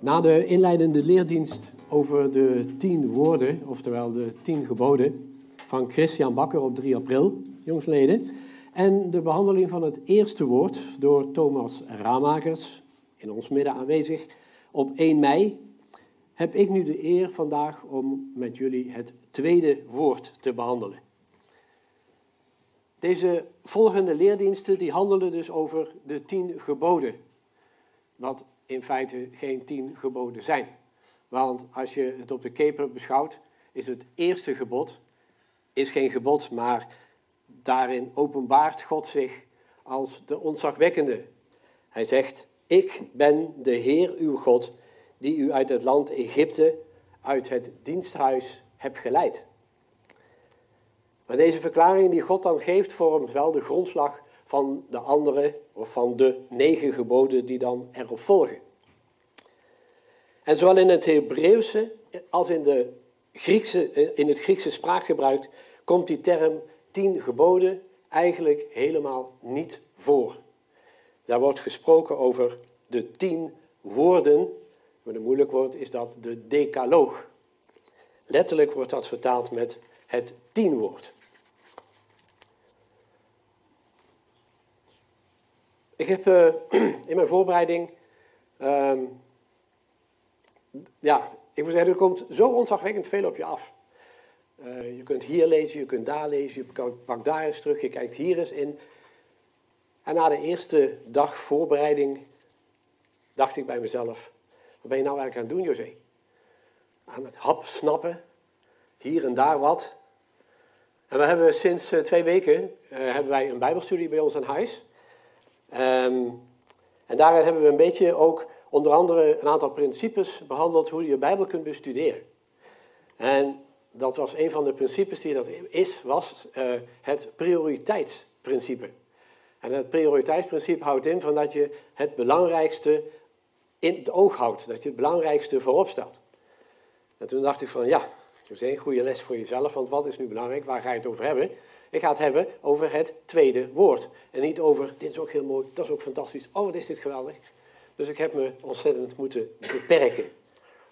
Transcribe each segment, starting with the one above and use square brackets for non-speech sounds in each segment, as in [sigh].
Na de inleidende leerdienst over de tien woorden, oftewel de tien geboden, van Christian Bakker op 3 april, jongsleden, en de behandeling van het eerste woord door Thomas Ramakers, in ons midden aanwezig, op 1 mei, heb ik nu de eer vandaag om met jullie het tweede woord te behandelen. Deze volgende leerdiensten die handelen dus over de tien geboden, wat in feite geen tien geboden zijn. Want als je het op de keper beschouwt, is het eerste gebod is geen gebod, maar daarin openbaart God zich als de ontzagwekkende. Hij zegt, ik ben de Heer uw God, die u uit het land Egypte, uit het diensthuis hebt geleid. Maar deze verklaring die God dan geeft, vormt wel de grondslag van de andere, of van de negen geboden die dan erop volgen. En zowel in het Hebreeuwse als in, de Griekse, in het Griekse spraakgebruik komt die term tien geboden eigenlijk helemaal niet voor. Daar wordt gesproken over de tien woorden. Maar een moeilijk woord is dat de decaloog. Letterlijk wordt dat vertaald met het tienwoord. Ik heb uh, [clears throat] in mijn voorbereiding, um, ja, ik moet zeggen, er komt zo ontzagwekkend veel op je af. Uh, je kunt hier lezen, je kunt daar lezen, je pakt daar eens terug, je kijkt hier eens in. En na de eerste dag voorbereiding dacht ik bij mezelf, wat ben je nou eigenlijk aan het doen, José? Aan het hap snappen, hier en daar wat. En we hebben sinds uh, twee weken hebben wij een bijbelstudie bij ons aan huis. Um, en daarin hebben we een beetje ook onder andere een aantal principes behandeld hoe je de Bijbel kunt bestuderen. En dat was een van de principes die dat is, was uh, het prioriteitsprincipe. En het prioriteitsprincipe houdt in van dat je het belangrijkste in het oog houdt, dat je het belangrijkste voorop stelt. En toen dacht ik van ja, dat is een goede les voor jezelf, want wat is nu belangrijk, waar ga je het over hebben? Ik ga het hebben over het tweede woord. En niet over, dit is ook heel mooi, dat is ook fantastisch, oh wat is dit geweldig. Dus ik heb me ontzettend moeten beperken.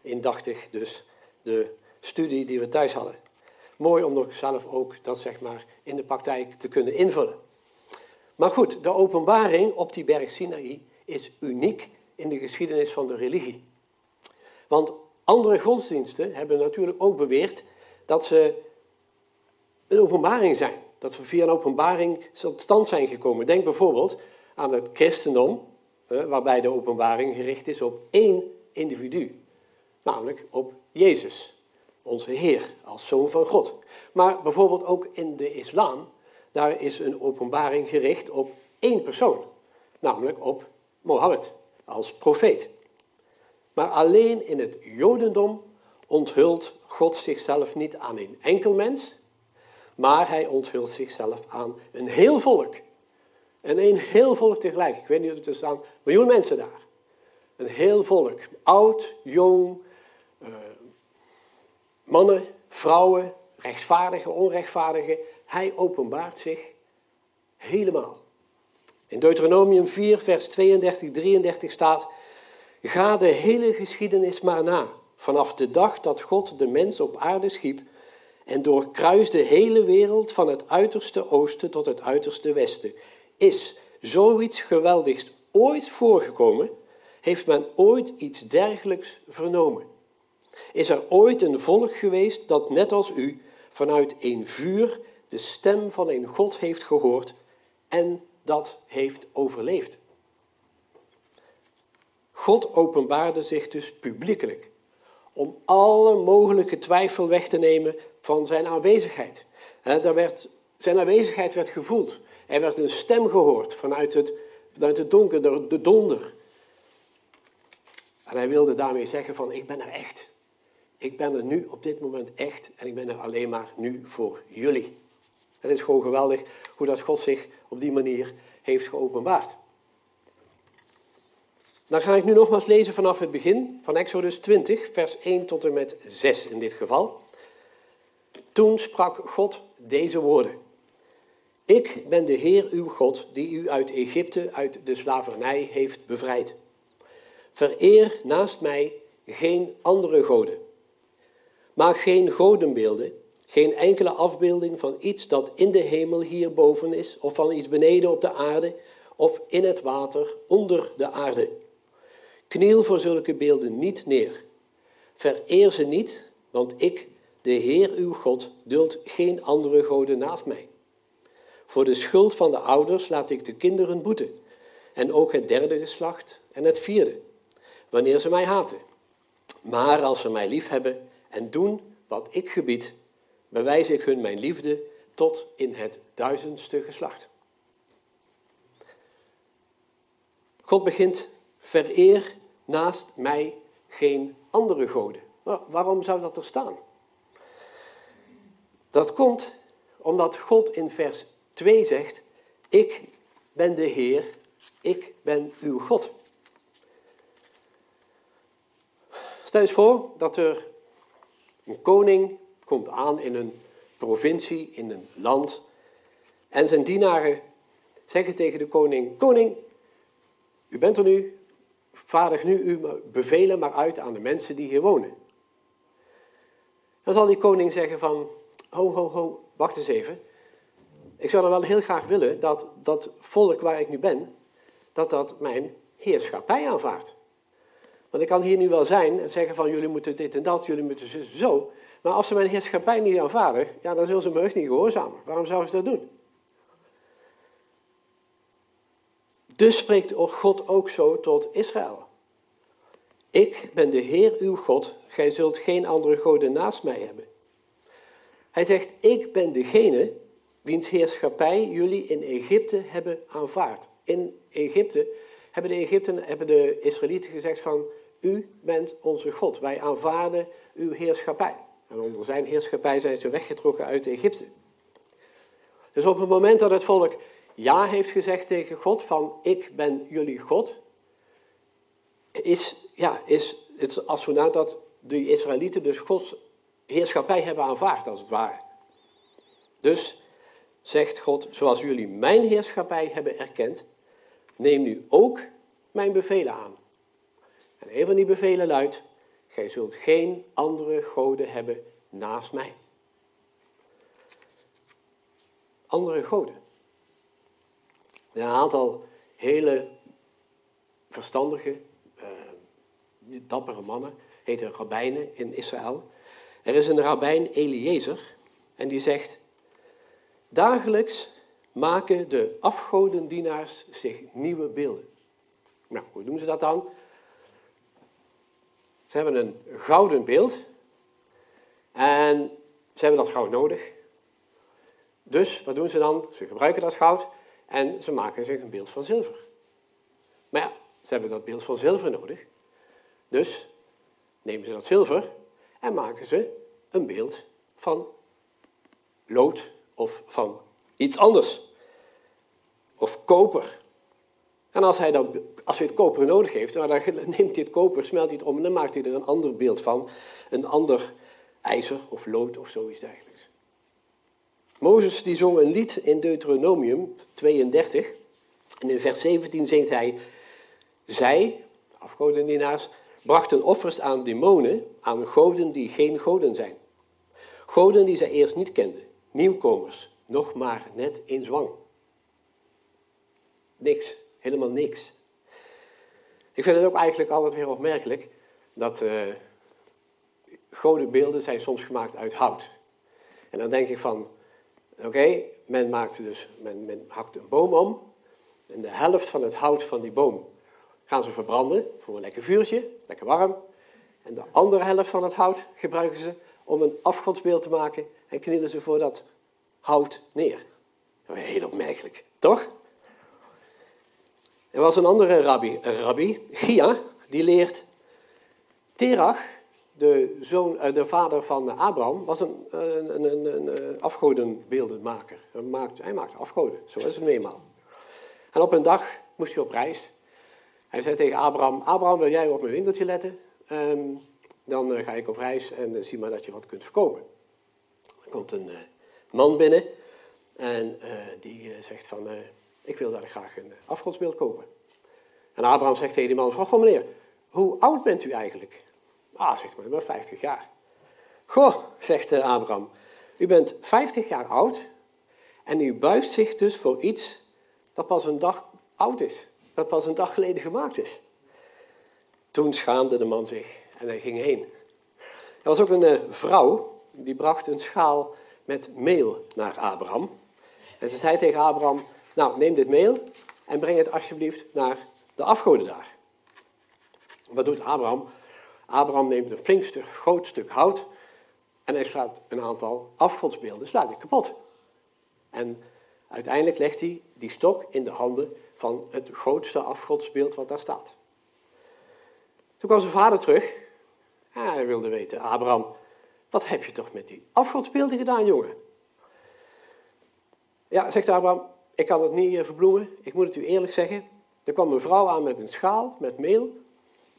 Indachtig dus de studie die we thuis hadden. Mooi om nog zelf ook dat zeg maar in de praktijk te kunnen invullen. Maar goed, de openbaring op die berg Sinaï is uniek in de geschiedenis van de religie. Want andere godsdiensten hebben natuurlijk ook beweerd dat ze een openbaring zijn. Dat we via een openbaring tot stand zijn gekomen. Denk bijvoorbeeld aan het christendom, waarbij de openbaring gericht is op één individu. Namelijk op Jezus, onze Heer, als Zoon van God. Maar bijvoorbeeld ook in de islam, daar is een openbaring gericht op één persoon. Namelijk op Mohammed, als profeet. Maar alleen in het Jodendom onthult God zichzelf niet aan een enkel mens, maar hij onthult zichzelf aan een heel volk. En een heel volk tegelijk. Ik weet niet of er staan miljoen mensen daar. Een heel volk. Oud, jong, uh, mannen, vrouwen, rechtvaardige, onrechtvaardige. Hij openbaart zich helemaal. In Deuteronomium 4, vers 32, 33 staat: Ga de hele geschiedenis maar na, vanaf de dag dat God de mens op aarde schiep en doorkruist de hele wereld van het uiterste oosten tot het uiterste westen. Is zoiets geweldigs ooit voorgekomen? Heeft men ooit iets dergelijks vernomen? Is er ooit een volk geweest dat net als u vanuit een vuur de stem van een God heeft gehoord en dat heeft overleefd? God openbaarde zich dus publiekelijk om alle mogelijke twijfel weg te nemen van zijn aanwezigheid. daar werd, zijn aanwezigheid werd gevoeld. Er werd een stem gehoord vanuit het, vanuit het donker, de, de donder. En hij wilde daarmee zeggen van ik ben er echt. Ik ben er nu op dit moment echt en ik ben er alleen maar nu voor jullie. Het is gewoon geweldig hoe dat God zich op die manier heeft geopenbaard. Dan ga ik nu nogmaals lezen vanaf het begin van Exodus 20, vers 1 tot en met 6 in dit geval. Toen sprak God deze woorden. Ik ben de Heer uw God die u uit Egypte, uit de slavernij heeft bevrijd. Vereer naast mij geen andere goden. Maak geen godenbeelden, geen enkele afbeelding van iets dat in de hemel hierboven is, of van iets beneden op de aarde, of in het water onder de aarde. Kniel voor zulke beelden niet neer. Vereer ze niet, want ik, de Heer uw God, duld geen andere goden naast mij. Voor de schuld van de ouders laat ik de kinderen boeten, en ook het derde geslacht en het vierde, wanneer ze mij haten. Maar als ze mij liefhebben en doen wat ik gebied, bewijs ik hun mijn liefde tot in het duizendste geslacht. God begint, vereer naast mij geen andere goden. Waarom zou dat er staan? Dat komt omdat God in vers 2 zegt, ik ben de Heer, ik ben uw God. Stel eens voor dat er een koning komt aan in een provincie, in een land, en zijn dienaren zeggen tegen de koning, koning, u bent er nu, vaardig nu uw bevelen maar uit aan de mensen die hier wonen. Dan zal die koning zeggen van, ho, ho, ho, wacht eens even. Ik zou dan wel heel graag willen dat dat volk waar ik nu ben, dat dat mijn heerschappij aanvaardt. Want ik kan hier nu wel zijn en zeggen van jullie moeten dit en dat, jullie moeten zo. Maar als ze mijn heerschappij niet aanvaarden, ja, dan zullen ze me echt niet gehoorzamen. Waarom zouden ze dat doen? Dus spreekt God ook zo tot Israël. Ik ben de Heer uw God, gij zult geen andere goden naast mij hebben. Hij zegt, ik ben degene wiens heerschappij jullie in Egypte hebben aanvaard. In Egypte hebben de Egypten, hebben de Israëlieten gezegd van, u bent onze God, wij aanvaarden uw heerschappij. En onder zijn heerschappij zijn ze weggetrokken uit Egypte. Dus op het moment dat het volk ja heeft gezegd tegen God van ik ben jullie God, is, ja, is het als dat de Israëlieten dus Gods heerschappij hebben aanvaard, als het ware. Dus zegt God, zoals jullie mijn heerschappij hebben erkend, neem nu ook mijn bevelen aan. En een van die bevelen luidt, gij zult geen andere goden hebben naast mij. Andere goden. Er zijn een aantal hele verstandige, uh, dappere mannen, heten rabbijnen in Israël. Er is een rabbijn Eliezer en die zegt, dagelijks maken de afgodendienaars zich nieuwe beelden. Nou, hoe doen ze dat dan? Ze hebben een gouden beeld en ze hebben dat goud nodig. Dus wat doen ze dan? Ze gebruiken dat goud en ze maken zich een beeld van zilver. Maar ja, ze hebben dat beeld van zilver nodig. Dus nemen ze dat zilver en maken ze een beeld van lood of van iets anders. Of koper. En als hij, dan, als hij het koper nodig heeft, dan [laughs] neemt hij het koper, smelt hij het om en dan maakt hij er een ander beeld van. Een ander ijzer of lood of zoiets dergelijks. Mozes die zong een lied in Deuteronomium 32. En in vers 17 zingt hij... Zij, afgodendienaars, brachten offers aan demonen, aan goden die geen goden zijn. Goden die zij eerst niet kenden, nieuwkomers, nog maar net in zwang. Niks, helemaal niks. Ik vind het ook eigenlijk altijd weer opmerkelijk dat uh, godenbeelden zijn soms gemaakt uit hout. En dan denk ik van, oké, men, maakt dus, men, men hakt een boom om en de helft van het hout van die boom gaan ze verbranden voor een lekker vuurtje, lekker warm. En de andere helft van het hout gebruiken ze om een afgodsbeeld te maken en knielen ze voor dat hout neer. Heel opmerkelijk, toch? Er was een andere rabbi, rabbi Gia, die leert Terach, de, zoon, eh, de vader van Abraham, was een, een, een, een afgodenbeeldenmaker. Hij maakte, hij afgoden, zo is het eenmaal. En op een dag moest hij op reis. Hij zei tegen Abraham, Abraham, wil jij op mijn winkeltje letten? Ehm, dan eh, ga ik op reis en uh, zie maar dat je wat kunt verkopen. Er komt een man binnen en die zegt van, ik wil daar graag een afgodsbeeld kopen. En Abraham zegt tegen die man, vraag meneer, hoe oud bent u eigenlijk? Ah, zegt maar, ben 50 jaar. Goh, zegt eh, Abraham, u bent 50 jaar oud en u buigt zich dus voor iets dat pas een dag oud is, dat pas een dag geleden gemaakt is. Toen schaamde de man zich en hij ging heen. Er was ook een uh, vrouw, die bracht een schaal met meel naar Abraham. En ze zei tegen Abraham, nou neem dit meel en breng het alsjeblieft naar de afgoden daar. Wat doet Abraham? Abraham neemt een flink groot stuk hout en hij slaat een aantal afgodsbeelden slaat kapot. En uiteindelijk legt hij die stok in de handen van het grootste afgodsbeeld wat daar staat. Toen kwam zijn vader terug en hij wilde weten, Abraham, wat heb je toch met die afgodsbeelden gedaan, jongen? Ja, zegt Abraham, ik kan het niet eh, verbloemen, ik moet het u eerlijk zeggen. Er kwam een vrouw aan met een schaal, met meel,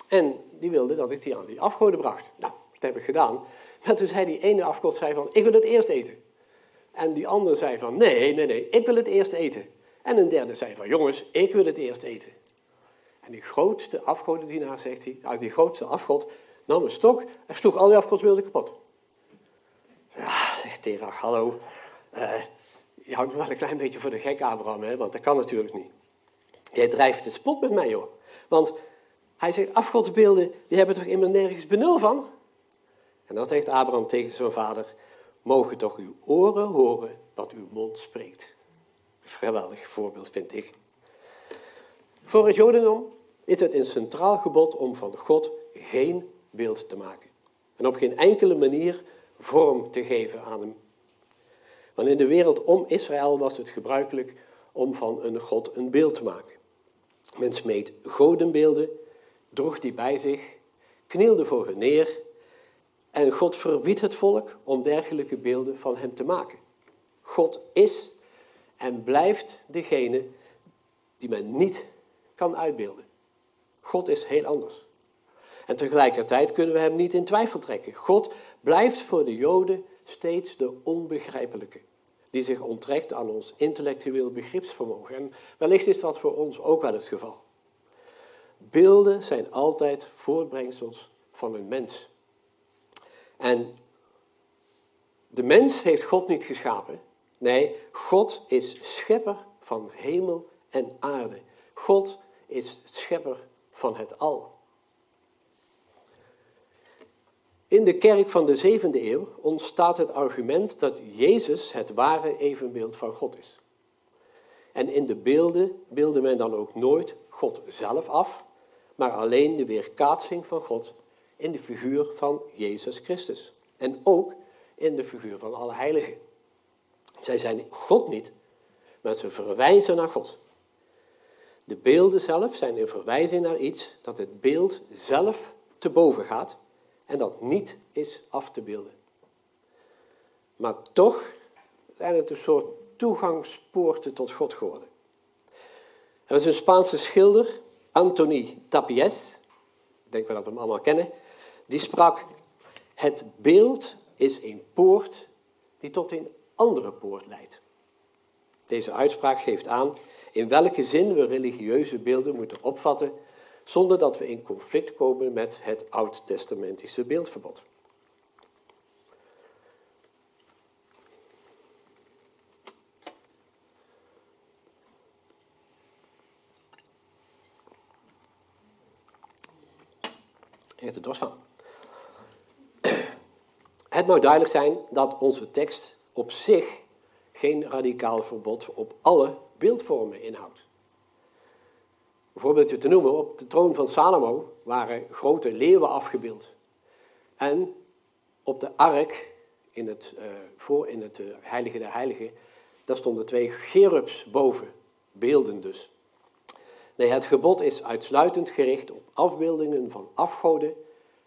en die wilde dat ik die aan die afgoden bracht. Nou, dat heb ik gedaan. Maar toen zei die ene afgod zei van, ik wil het eerst eten. En die andere zei van, nee, nee, nee, ik wil het eerst eten. En een derde zei van, jongens, ik wil het eerst eten. En die grootste afgodendienaar, zegt hij, uit die grootste afgod, nam een stok en sloeg al die afgodsbeelden kapot. Ja, zegt Terach, hallo, uh, je houdt me wel een klein beetje voor de gek, Abraham, hè? want dat kan natuurlijk niet. Jij drijft de spot met mij, joh. Want hij zegt, afgodsbeelden, die hebben toch immers nergens benul van? En dan zegt Abraham tegen zijn vader, mogen toch uw oren horen wat uw mond spreekt. Geweldig voorbeeld, vind ik. Voor het Jodendom is het een centraal gebod om van God geen beeld te maken. En op geen enkele manier vorm te geven aan hem. Want in de wereld om Israël was het gebruikelijk om van een God een beeld te maken. Men smeet godenbeelden, droeg die bij zich, knielde voor hen neer en God verbiedt het volk om dergelijke beelden van hem te maken. God is en blijft degene die men niet kan uitbeelden. God is heel anders. En tegelijkertijd kunnen we hem niet in twijfel trekken. God blijft voor de Joden steeds de onbegrijpelijke, die zich onttrekt aan ons intellectueel begripsvermogen. En wellicht is dat voor ons ook wel het geval. Beelden zijn altijd voortbrengsels van een mens. En de mens heeft God niet geschapen. Nee, God is schepper van hemel en aarde. God is schepper van het al. In de kerk van de zevende eeuw ontstaat het argument dat Jezus het ware evenbeeld van God is. En in de beelden beelde men dan ook nooit God zelf af, maar alleen de weerkaatsing van God in de figuur van Jezus Christus. En ook in de figuur van alle heiligen. Zij zijn God niet, maar ze verwijzen naar God. De beelden zelf zijn een verwijzing naar iets dat het beeld zelf te boven gaat en dat niet is af te beelden. Maar toch zijn het een soort toegangspoorten tot God geworden. Er was een Spaanse schilder, Antoni Tapies, ik denk wel dat we hem allemaal kennen, die sprak, het beeld is een poort die tot een andere poort leidt. Deze uitspraak geeft aan in welke zin we religieuze beelden moeten opvatten zonder dat we in conflict komen met het oud-testamentische beeldverbod. heeft er van. Het moet duidelijk zijn dat onze tekst op zich geen radicaal verbod op alle beeldvormen inhoudt. Bijvoorbeeld te noemen, op de troon van Salomo waren grote leeuwen afgebeeld. En op de ark, in het, uh, voor, in het uh, heilige der heiligen, daar stonden twee gerubs boven, beelden dus. Nee, het gebod is uitsluitend gericht op afbeeldingen van afgoden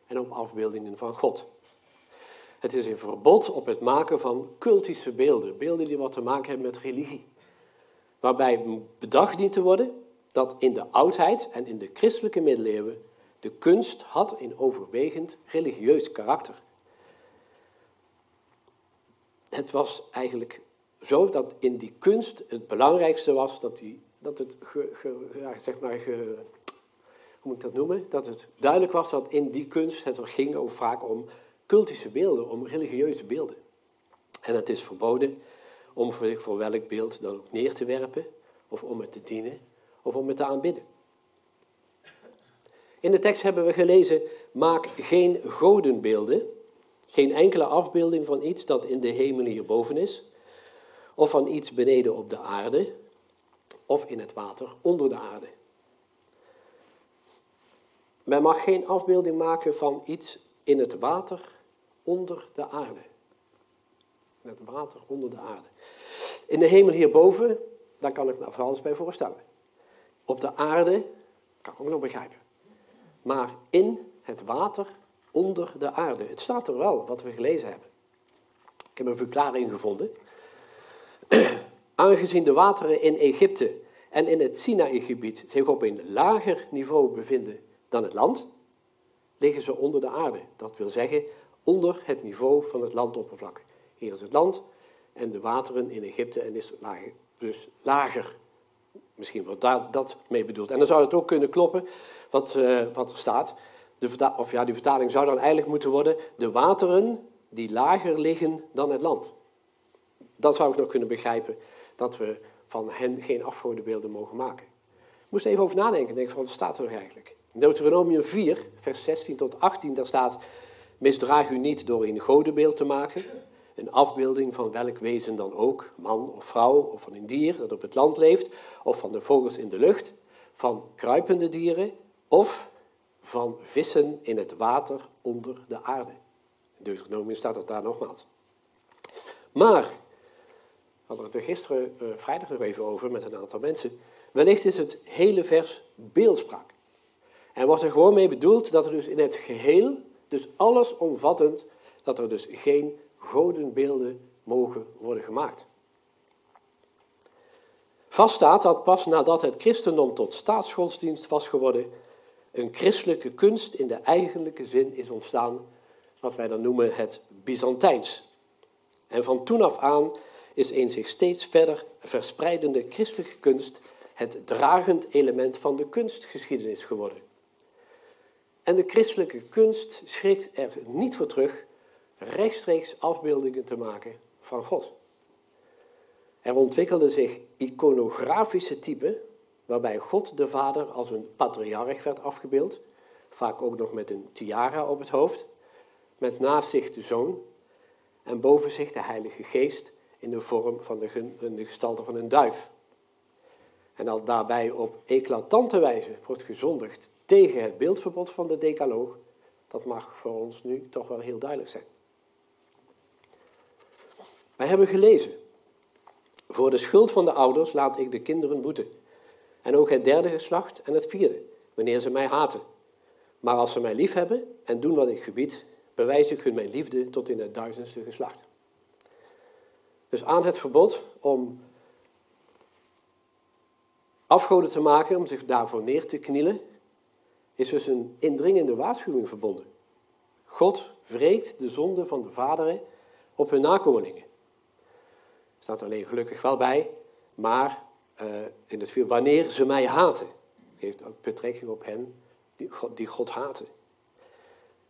en op afbeeldingen van God. Het is een verbod op het maken van cultische beelden, beelden die wat te maken hebben met religie. Waarbij bedacht dient te worden dat in de oudheid en in de christelijke middeleeuwen de kunst had een overwegend religieus karakter. Het was eigenlijk zo dat in die kunst het belangrijkste was dat, die, dat het ge, zeg maar hoe moet ik dat noemen? Dat het duidelijk was dat in die kunst het ging vaak om cultische beelden, om religieuze beelden. En het is verboden om voor, welk beeld dan ook neer te werpen, of om het te dienen, of om het te aanbidden. In de tekst hebben we gelezen, maak geen godenbeelden, geen enkele afbeelding van iets dat in de hemel hierboven is, of van iets beneden op de aarde, of in het water onder de aarde. Men mag geen afbeelding maken van iets in het water onder de aarde. Het water onder de aarde. In de hemel hierboven, daar kan ik me van bij voorstellen. Op de aarde, kan ik ook nog begrijpen. Maar in het water onder de aarde. Het staat er wel, wat we gelezen hebben. Ik heb een verklaring gevonden. [clears throat] Aangezien de wateren in Egypte en in het Sinaï-gebied zich op een lager niveau bevinden dan het land, liggen ze onder de aarde. Dat wil zeggen, onder het niveau van het landoppervlak. Hier is het land en de wateren in Egypte en is lager, dus lager. Misschien wordt daar dat mee bedoeld. En dan zou het ook kunnen kloppen wat, uh, wat er staat. De of ja, die vertaling zou dan eigenlijk moeten worden: de wateren die lager liggen dan het land. Dat zou ik nog kunnen begrijpen, dat we van hen geen afgodenbeelden mogen maken. Ik moest even over nadenken, denk van, wat staat er nog eigenlijk? Deuteronomium 4, vers 16 tot 18, daar staat, misdraag u niet door een godenbeeld te maken, een afbeelding van welk wezen dan ook, man of vrouw, of van een dier dat op het land leeft, of van de vogels in de lucht, van kruipende dieren, of van vissen in het water onder de aarde. In Deuteronomium staat dat daar nogmaals. Maar, we hadden het er gisteren, uh, vrijdag nog even over met een aantal mensen, wellicht is het hele vers beeldspraak. En wordt er gewoon mee bedoeld dat er dus in het geheel, dus allesomvattend, dat er dus geen godenbeelden mogen worden gemaakt. Vast staat dat pas nadat het christendom tot staatsgodsdienst was geworden, een christelijke kunst in de eigenlijke zin is ontstaan, wat wij dan noemen het Byzantijns. En van toen af aan is een zich steeds verder verspreidende christelijke kunst het dragend element van de kunstgeschiedenis geworden. En de christelijke kunst schrikt er niet voor terug rechtstreeks afbeeldingen te maken van God. Er ontwikkelden zich iconografische typen waarbij God de Vader als een patriarch werd afgebeeld, vaak ook nog met een tiara op het hoofd, met naast zich de Zoon en boven zich de Heilige Geest in de vorm van de, gestalte van een duif. En al daarbij op eclatante wijze wordt gezondigd tegen het beeldverbod van de Decaloog, dat mag voor ons nu toch wel heel duidelijk zijn. Wij hebben gelezen, voor de schuld van de ouders laat ik de kinderen boeten. En ook het derde geslacht en het vierde, wanneer ze mij haten. Maar als ze mij lief hebben en doen wat ik gebied, bewijs ik hun mijn liefde tot in het duizendste geslacht. Dus aan het verbod om afgoden te maken, om zich daarvoor neer te knielen, is dus een indringende waarschuwing verbonden. God wreekt de zonde van de vaderen op hun nakomelingen. Er staat alleen gelukkig wel bij, maar uh, in het film, wanneer ze mij haten. Heeft ook betrekking op hen die God, die God haten.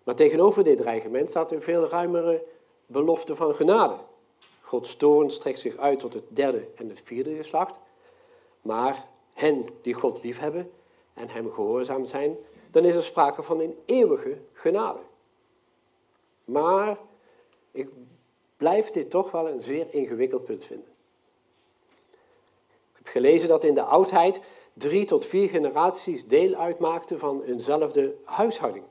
Maar tegenover dit dreigement staat een veel ruimere belofte van genade. Gods toorn strekt zich uit tot het derde en het vierde geslacht. Maar hen die God liefhebben en hem gehoorzaam zijn, dan is er sprake van een eeuwige genade. Maar ik blijf dit toch wel een zeer ingewikkeld punt vinden gelezen dat in de oudheid drie tot vier generaties deel uitmaakten van eenzelfde huishouding.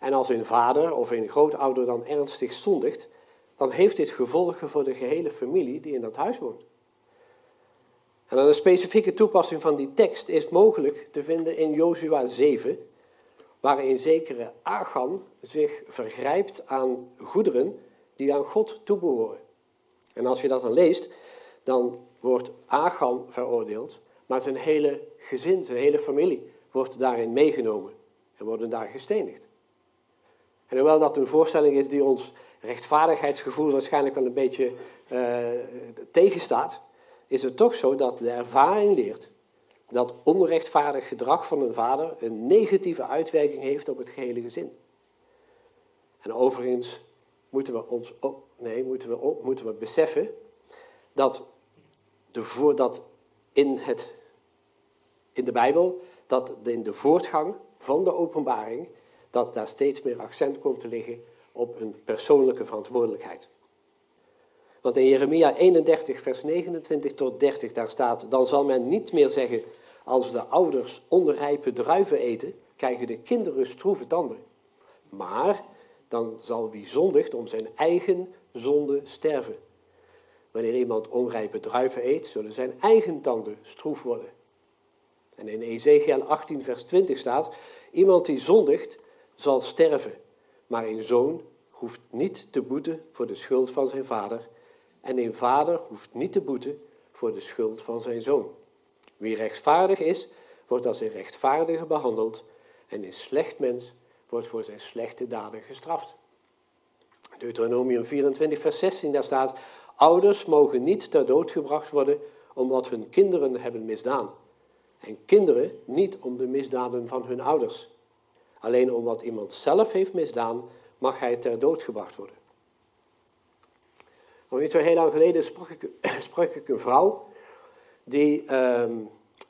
En als een vader of een grootouder dan ernstig zondigt, dan heeft dit gevolgen voor de gehele familie die in dat huis woont. En een specifieke toepassing van die tekst is mogelijk te vinden in Jozua 7, waar een zekere Achan zich vergrijpt aan goederen die aan God toebehoren. En als je dat dan leest, dan wordt Achan veroordeeld, maar zijn hele gezin, zijn hele familie wordt daarin meegenomen en worden daar gestenigd. En hoewel dat een voorstelling is die ons rechtvaardigheidsgevoel waarschijnlijk wel een beetje uh, tegenstaat, is het toch zo dat de ervaring leert dat onrechtvaardig gedrag van een vader een negatieve uitwerking heeft op het gehele gezin. En overigens moeten we ons nee, moeten we, moeten we beseffen dat, de voor, dat in, het, in de Bijbel, dat in de voortgang van de openbaring, dat daar steeds meer accent komt te liggen op een persoonlijke verantwoordelijkheid. Want in Jeremia 31, vers 29 tot 30, daar staat, dan zal men niet meer zeggen, als de ouders onrijpe druiven eten, krijgen de kinderen stroeve tanden. Maar dan zal wie zondigt om zijn eigen zonde sterven. Wanneer iemand onrijpe druiven eet, zullen zijn eigen tanden stroef worden. En in Ezekiel 18, vers 20 staat, iemand die zondigt zal sterven, maar een zoon hoeft niet te boeten voor de schuld van zijn vader en een vader hoeft niet te boeten voor de schuld van zijn zoon. Wie rechtvaardig is, wordt als een rechtvaardige behandeld en een slecht mens wordt voor zijn slechte daden gestraft. Deuteronomium 24, vers 16, daar staat, ouders mogen niet ter dood gebracht worden omdat hun kinderen hebben misdaan. En kinderen niet om de misdaden van hun ouders. Alleen omdat iemand zelf heeft misdaan, mag hij ter dood gebracht worden. Nog niet zo heel lang geleden sprak ik, [clears throat] sprak ik een vrouw die, ehm,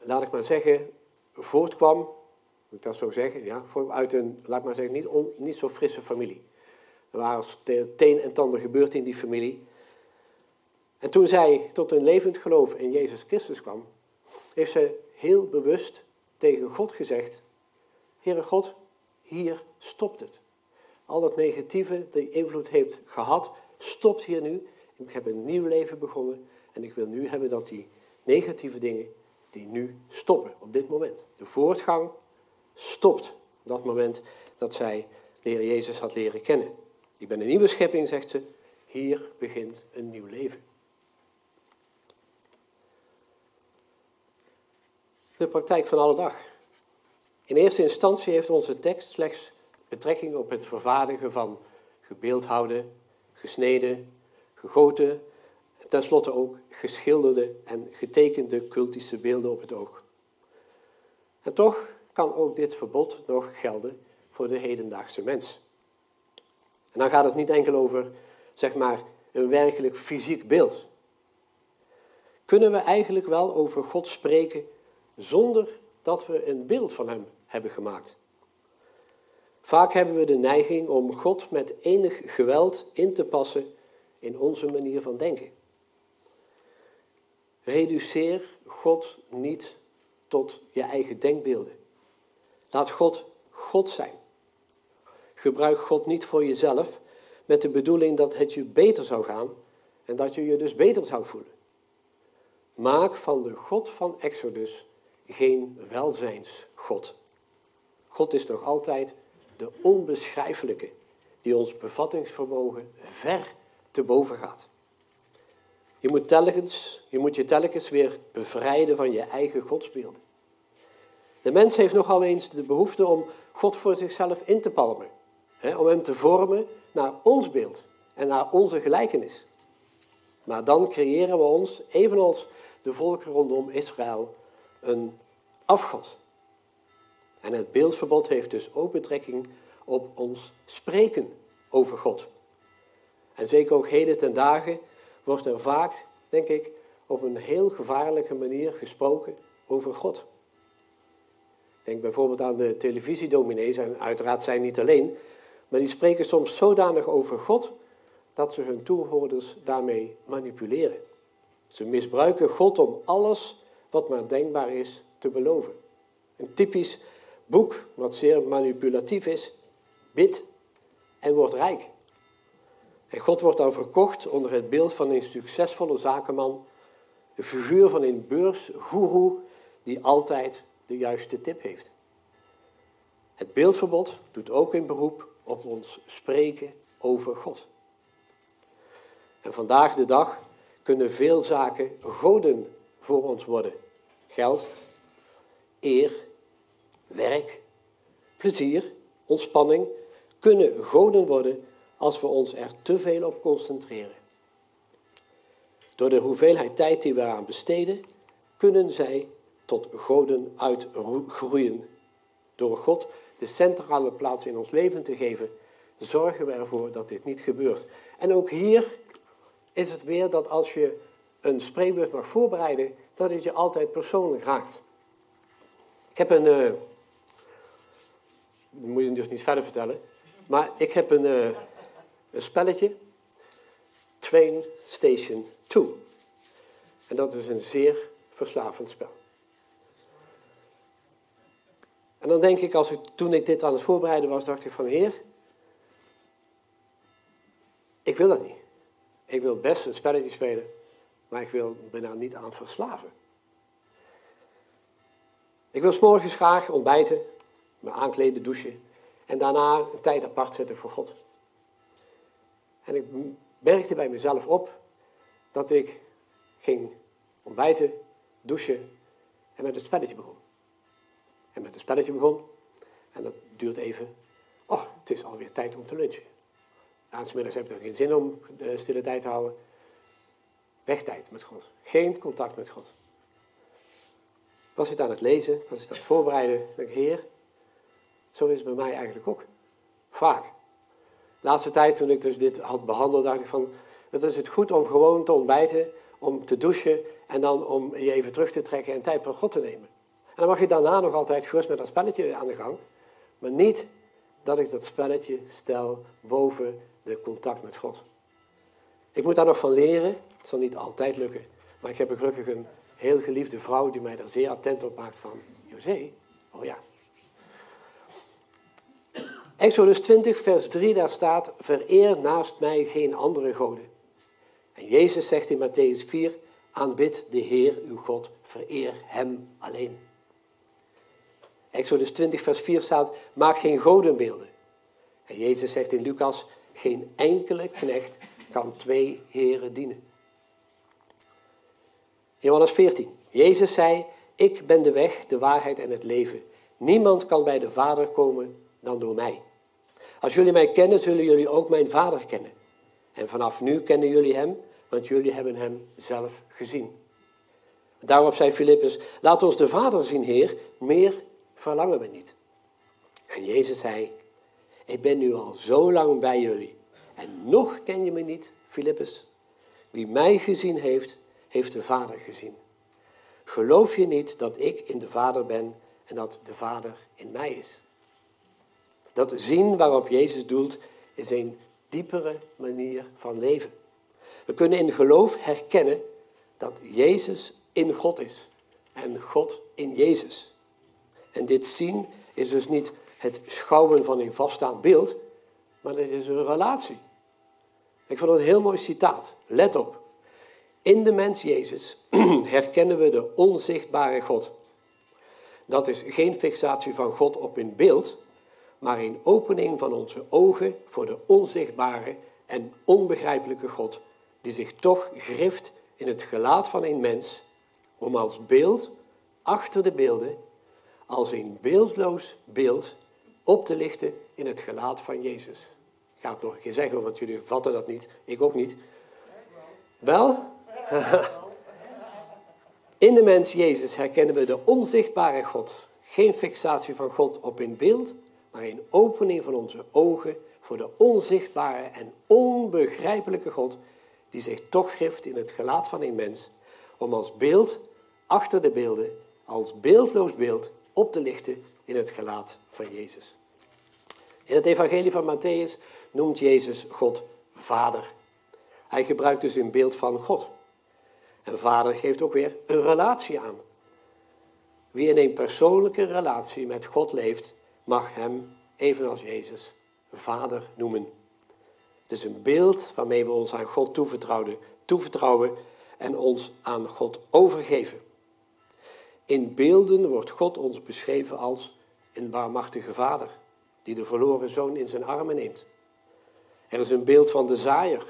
laat ik maar zeggen, voortkwam, moet ik dat zo zeggen, ja, uit een, laat ik maar zeggen, niet, niet zo frisse familie. Er waren teen en tanden gebeurd in die familie. En toen zij tot een levend geloof in Jezus Christus kwam, heeft ze heel bewust tegen God gezegd: Heere God, hier stopt het. Al dat negatieve die invloed heeft gehad, stopt hier nu. Ik heb een nieuw leven begonnen en ik wil nu hebben dat die negatieve dingen, die nu stoppen op dit moment. De voortgang stopt op dat moment dat zij de Jezus had leren kennen. Ik ben een nieuwe schepping, zegt ze. Hier begint een nieuw leven. De praktijk van alle dag. In eerste instantie heeft onze tekst slechts betrekking op het vervaardigen van gebeeldhouwde, gesneden, gegoten en tenslotte ook geschilderde en getekende cultische beelden op het oog. En toch kan ook dit verbod nog gelden voor de hedendaagse mens. En dan gaat het niet enkel over, zeg maar, een werkelijk fysiek beeld. Kunnen we eigenlijk wel over God spreken zonder dat we een beeld van Hem hebben gemaakt? Vaak hebben we de neiging om God met enig geweld in te passen in onze manier van denken. Reduceer God niet tot je eigen denkbeelden. Laat God God zijn. Gebruik God niet voor jezelf met de bedoeling dat het je beter zou gaan en dat je je dus beter zou voelen. Maak van de God van Exodus geen welzijnsgod. God is nog altijd de onbeschrijfelijke, die ons bevattingsvermogen ver te boven gaat. Je moet, telkens, je moet je telkens weer bevrijden van je eigen godsbeelden. De mens heeft nogal eens de behoefte om God voor zichzelf in te palmen. Hè, om hem te vormen naar ons beeld en naar onze gelijkenis. Maar dan creëren we ons, evenals de volken rondom Israël, een afgod. En het beeldverbod heeft dus ook betrekking op ons spreken over God. En zeker ook heden ten dagen wordt er vaak, denk ik, op een heel gevaarlijke manier gesproken over God. Denk bijvoorbeeld aan de televisiedominees, en uiteraard zijn niet alleen, maar die spreken soms zodanig over God dat ze hun toehoorders daarmee manipuleren. Ze misbruiken God om alles wat maar denkbaar is te beloven. Een typisch boek wat zeer manipulatief is, bid en word rijk. En God wordt dan verkocht onder het beeld van een succesvolle zakenman, de figuur van een beursgoeroe die altijd de juiste tip heeft. Het beeldverbod doet ook een beroep op ons spreken over God. En vandaag de dag kunnen veel zaken goden voor ons worden. Geld, eer, werk, plezier, ontspanning kunnen goden worden als we ons er te veel op concentreren. Door de hoeveelheid tijd die we eraan besteden, kunnen zij tot goden uitgroeien. Door God de centrale plaats in ons leven te geven, zorgen we ervoor dat dit niet gebeurt. En ook hier is het weer dat als je een spreekbeurt mag voorbereiden, dat het je altijd persoonlijk raakt. Ik heb een, uh, moet je dus niet verder vertellen, maar ik heb een, uh, een spelletje, Train Station 2. En dat is een zeer verslavend spel. En dan denk ik, als ik, toen ik dit aan het voorbereiden was, dacht ik van Heer, ik wil dat niet. Ik wil best een spelletje spelen, maar ik wil me daar niet aan verslaven. Ik wil s'morgens graag ontbijten, me aankleden, douchen en daarna een tijd apart zetten voor God. En ik merkte bij mezelf op dat ik ging ontbijten, douchen en met een spelletje begon. En met een spelletje begon en dat duurt even. Oh, het is alweer tijd om te lunchen. Aansmiddags heb ik er geen zin om de stille tijd te houden. Wegtijd met God. Geen contact met God. Was het aan het lezen, was het aan het voorbereiden. ik, Heer, zo is het bij mij eigenlijk ook. Vaak. De laatste tijd, toen ik dus dit had behandeld, dacht ik van... Het is het goed om gewoon te ontbijten, om te douchen... en dan om je even terug te trekken en tijd voor God te nemen. En dan mag je daarna nog altijd gerust met dat spelletje aan de gang. Maar niet dat ik dat spelletje stel boven de contact met God. Ik moet daar nog van leren. Het zal niet altijd lukken. Maar ik heb gelukkig een heel geliefde vrouw die mij daar zeer attent op maakt van... José, oh ja. Exodus 20, vers 3, daar staat... Vereer naast mij geen andere goden. En Jezus zegt in Matthäus 4... Aanbid de Heer uw God, vereer hem alleen. Exodus 20, vers 4 staat, maak geen godenbeelden. En Jezus zegt in Lucas, geen enkele knecht kan twee heren dienen. Johannes 14, Jezus zei, ik ben de weg, de waarheid en het leven. Niemand kan bij de Vader komen dan door mij. Als jullie mij kennen, zullen jullie ook mijn Vader kennen. En vanaf nu kennen jullie hem, want jullie hebben hem zelf gezien. Daarop zei Filippus, laat ons de Vader zien, Heer, meer verlangen we niet. En Jezus zei, ik ben nu al zo lang bij jullie en nog ken je me niet, Filippus. Wie mij gezien heeft, heeft de Vader gezien. Geloof je niet dat ik in de Vader ben en dat de Vader in mij is? Dat zien waarop Jezus doelt is een diepere manier van leven. We kunnen in geloof herkennen dat Jezus in God is en God in Jezus. En dit zien is dus niet het schouwen van een vaststaand beeld, maar dit is een relatie. Ik vond het een heel mooi citaat. Let op. In de mens Jezus [clears throat] herkennen we de onzichtbare God. Dat is geen fixatie van God op een beeld, maar een opening van onze ogen voor de onzichtbare en onbegrijpelijke God, die zich toch grift in het gelaat van een mens, om als beeld achter de beelden als een beeldloos beeld op te lichten in het gelaat van Jezus. Ik ga het nog een keer zeggen, want jullie vatten dat niet. Ik ook niet. Wel? [laughs] In de mens Jezus herkennen we de onzichtbare God. Geen fixatie van God op een beeld, maar een opening van onze ogen voor de onzichtbare en onbegrijpelijke God, die zich toch geeft in het gelaat van een mens, om als beeld achter de beelden, als beeldloos beeld, op te lichten in het gelaat van Jezus. In het evangelie van Matthäus noemt Jezus God Vader. Hij gebruikt dus een beeld van God. En Vader geeft ook weer een relatie aan. Wie in een persoonlijke relatie met God leeft, mag hem, evenals Jezus, Vader noemen. Het is een beeld waarmee we ons aan God toevertrouwen, toevertrouwen en ons aan God overgeven. In beelden wordt God ons beschreven als een barmachtige vader die de verloren zoon in zijn armen neemt. Er is een beeld van de zaaier.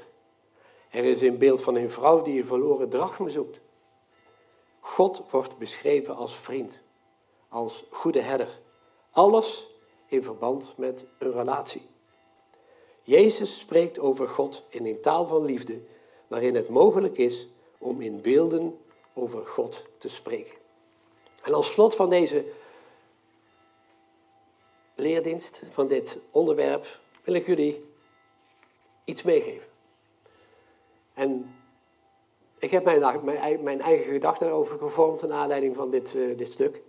Er is een beeld van een vrouw die een verloren drachme zoekt. God wordt beschreven als vriend, als goede herder. Alles in verband met een relatie. Jezus spreekt over God in een taal van liefde, waarin het mogelijk is om in beelden over God te spreken. En als slot van deze leerdienst, van dit onderwerp, wil ik jullie iets meegeven. En ik heb mijn, mijn, mijn eigen gedachten erover gevormd naar aanleiding van dit, uh, dit stuk.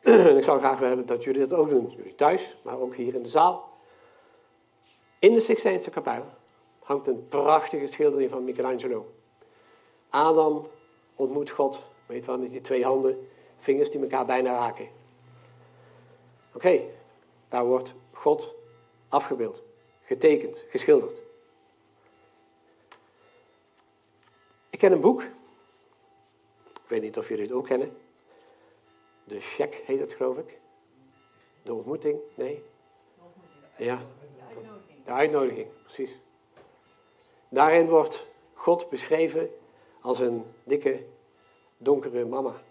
En [clears throat] ik zou graag willen dat jullie dat ook doen. Jullie thuis, maar ook hier in de zaal. In de Sixtijnse kapel hangt een prachtige schildering van Michelangelo. Adam ontmoet God, weet wel, met die twee handen, vingers die elkaar bijna raken. Oké, daar wordt God afgebeeld, getekend, geschilderd. Ik ken een boek. Ik weet niet of jullie het ook kennen. De check heet het, geloof ik. De ontmoeting? Nee? Ja. De uitnodiging, precies. Daarin wordt God beschreven als een dikke, donkere mama.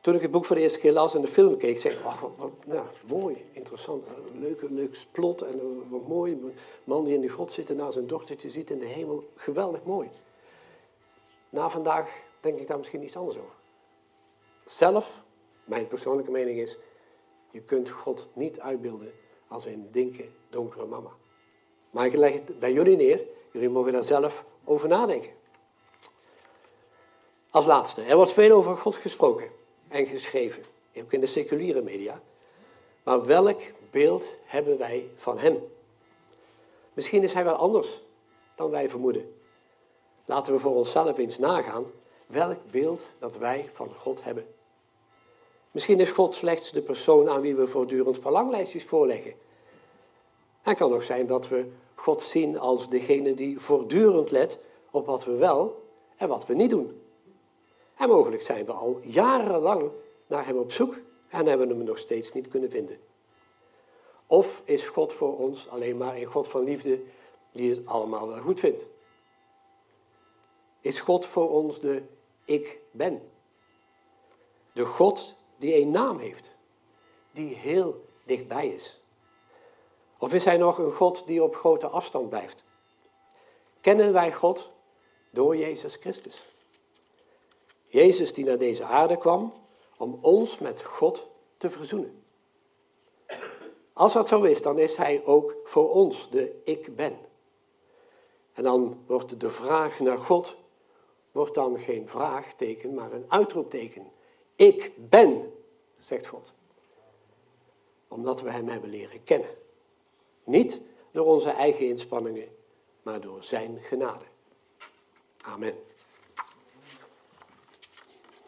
Toen ik het boek voor de eerste keer las en de film keek, zei ik, oh, wat, nou, mooi, interessant, leuke, leuk plot en wat mooi. Een man die in de grot zit en naar zijn dochtertje ziet in de hemel, geweldig mooi. Na vandaag denk ik daar misschien iets anders over. Zelf, mijn persoonlijke mening is, je kunt God niet uitbeelden als een dinke, donkere mama. Maar ik leg het bij jullie neer, jullie mogen daar zelf over nadenken. Als laatste, er wordt veel over God gesproken en geschreven, ook in de seculiere media. Maar welk beeld hebben wij van Hem? Misschien is Hij wel anders dan wij vermoeden. Laten we voor onszelf eens nagaan welk beeld dat wij van God hebben. Misschien is God slechts de persoon aan wie we voortdurend verlanglijstjes voorleggen. Het kan ook zijn dat we God zien als degene die voortdurend let op wat we wel en wat we niet doen. En mogelijk zijn we al jarenlang naar Hem op zoek en hebben hem nog steeds niet kunnen vinden. Of is God voor ons alleen maar een God van liefde die het allemaal wel goed vindt? Is God voor ons de ik ben? De God die een naam heeft, die heel dichtbij is. Of is hij nog een God die op grote afstand blijft? Kennen wij God door Jezus Christus? Jezus die naar deze aarde kwam om ons met God te verzoenen. Als dat zo is, dan is hij ook voor ons de ik ben. En dan wordt de vraag naar God wordt dan geen vraagteken, maar een uitroepteken. Ik ben, zegt God. Omdat we Hem hebben leren kennen. Niet door onze eigen inspanningen, maar door Zijn genade. Amen.